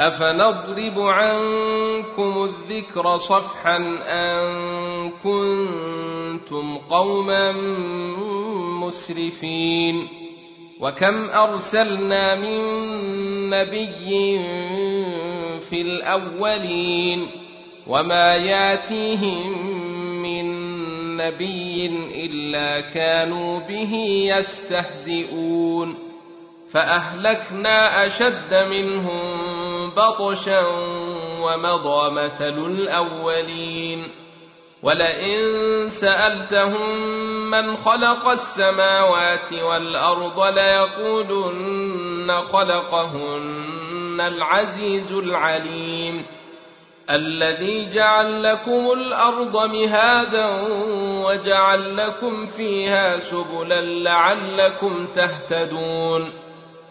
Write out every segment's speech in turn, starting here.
أفنضرب عنكم الذكر صفحا أن كنتم قوما مسرفين وكم أرسلنا من نبي في الأولين وما ياتيهم من نبي إلا كانوا به يستهزئون فأهلكنا أشد منهم بطشا ومضى مثل الأولين. ولئن سألتهم من خلق السماوات والأرض ليقولن خلقهن العزيز العليم. الذي جعل لكم الأرض مهادا وجعل لكم فيها سبلا لعلكم تهتدون.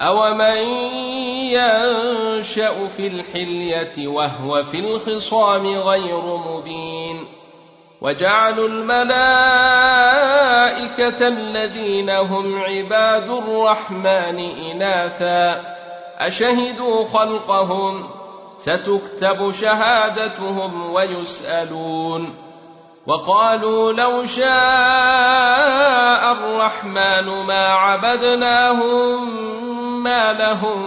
أومن ينشأ في الحلية وهو في الخصام غير مبين وجعلوا الملائكة الذين هم عباد الرحمن إناثا أشهدوا خلقهم ستكتب شهادتهم ويسألون وقالوا لو شاء الرحمن ما عبدناهم ما لهم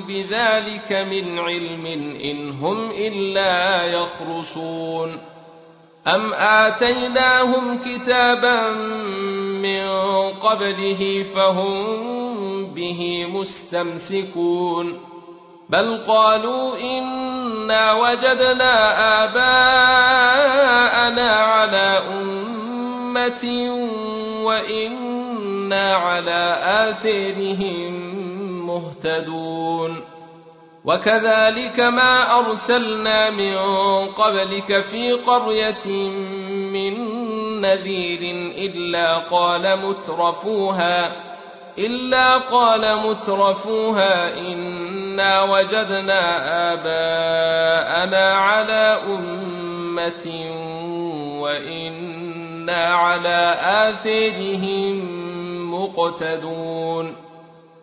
بذلك من علم إن هم إلا يخرصون أم آتيناهم كتابا من قبله فهم به مستمسكون بل قالوا إنا وجدنا آباءنا على أمة وإنا على آثارهم مهتدون وكذلك ما أرسلنا من قبلك في قرية من نذير إلا قال مترفوها إلا قال مترفوها إنا وجدنا آباءنا على أمة وإنا على آثارهم مقتدون.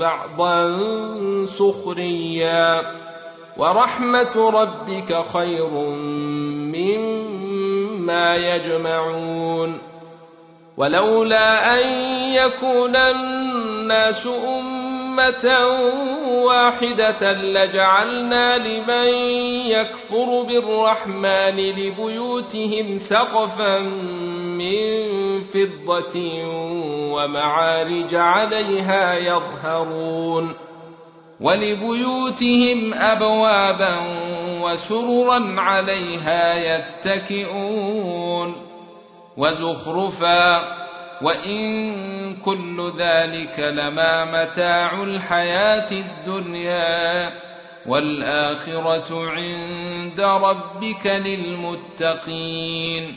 بعضا سخريا ورحمة ربك خير مما يجمعون ولولا أن يكون الناس أمة واحدة لجعلنا لمن يكفر بالرحمن لبيوتهم سقفا من فضة ومعارج عليها يظهرون ولبيوتهم أبوابا وسررا عليها يتكئون وزخرفا وإن كل ذلك لما متاع الحياة الدنيا والآخرة عند ربك للمتقين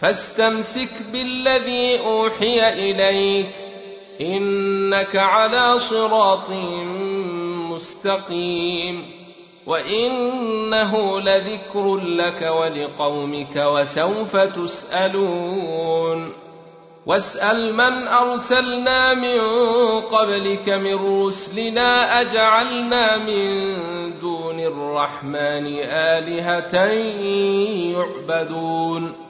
فاستمسك بالذي أوحي إليك إنك على صراط مستقيم وإنه لذكر لك ولقومك وسوف تسألون واسأل من أرسلنا من قبلك من رسلنا أجعلنا من دون الرحمن آلهة يعبدون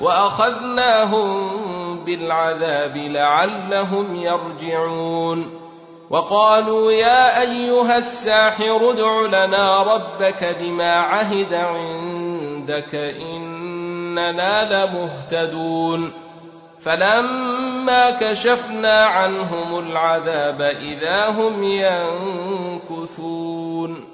وأخذناهم بالعذاب لعلهم يرجعون. وقالوا يا أيها الساحر ادع لنا ربك بما عهد عندك إننا لمهتدون. فلما كشفنا عنهم العذاب إذا هم ينكثون.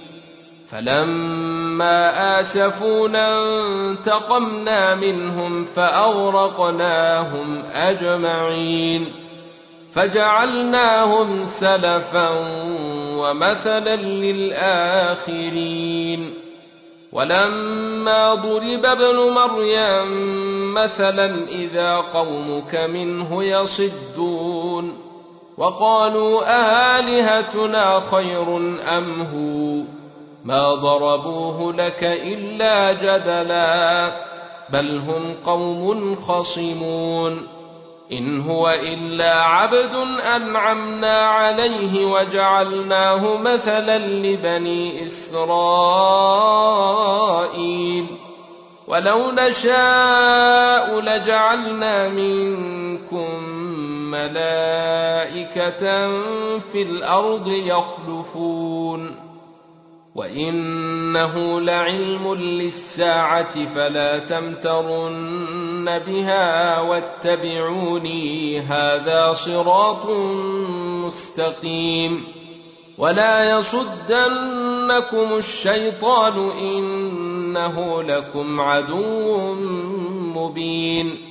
فلما آسفونا انتقمنا منهم فأغرقناهم أجمعين فجعلناهم سلفا ومثلا للآخرين ولما ضرب ابن مريم مثلا إذا قومك منه يصدون وقالوا الهتنا خير أم هو ما ضربوه لك الا جدلا بل هم قوم خصمون ان هو الا عبد انعمنا عليه وجعلناه مثلا لبني اسرائيل ولو نشاء لجعلنا منكم ملائكه في الأرض يخلفون وانه لعلم للساعه فلا تمترن بها واتبعوني هذا صراط مستقيم ولا يصدنكم الشيطان انه لكم عدو مبين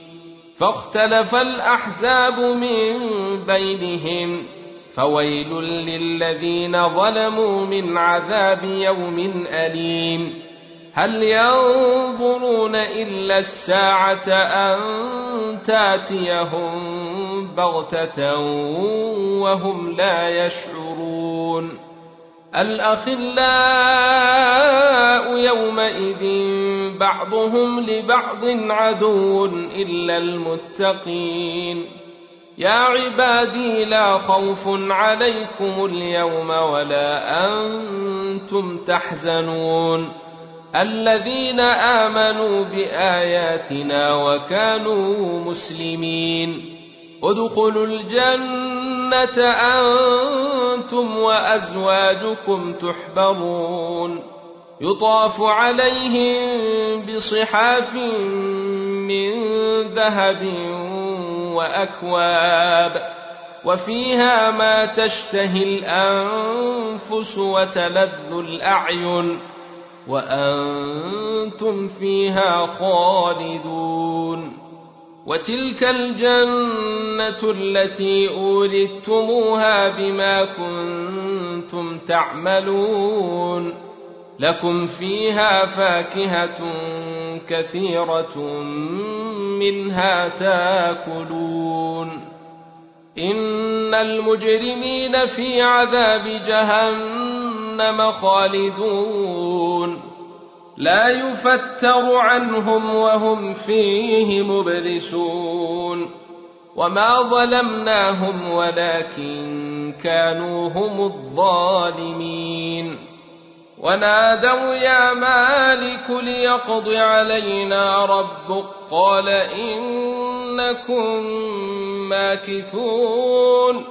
فاختلف الأحزاب من بينهم فويل للذين ظلموا من عذاب يوم أليم هل ينظرون إلا الساعة أن تأتيهم بغتة وهم لا يشعرون الأخلاء يومئذ بعضهم لبعض عدو إلا المتقين. يا عبادي لا خوف عليكم اليوم ولا أنتم تحزنون. الذين آمنوا بآياتنا وكانوا مسلمين. ادخلوا الجنة أنتم وأزواجكم تحبرون. يطاف عليهم بصحاف من ذهب وأكواب وفيها ما تشتهي الأنفس وتلذ الأعين وأنتم فيها خالدون وتلك الجنة التي أورثتموها بما كنتم تعملون لكم فيها فاكهة كثيرة منها تاكلون. إن المجرمين في عذاب جهنم خالدون. لا يفتر عنهم وهم فيه مبلسون. وما ظلمناهم ولكن كانوا هم الظالمين. ونادوا يا مالك ليقض علينا ربك قال إنكم ماكثون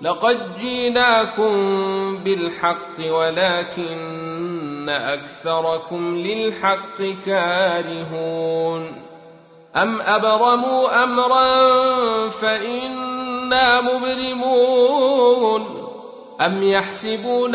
لقد جيناكم بالحق ولكن أكثركم للحق كارهون أم أبرموا أمرا فإنا مبرمون أم يحسبون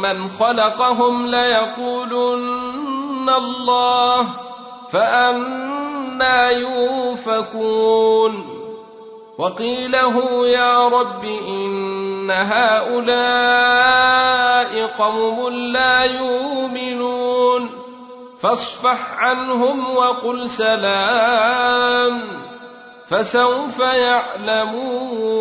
من خلقهم ليقولن الله فأنا يوفكون وقيله يا رب إن هؤلاء قوم لا يؤمنون فاصفح عنهم وقل سلام فسوف يعلمون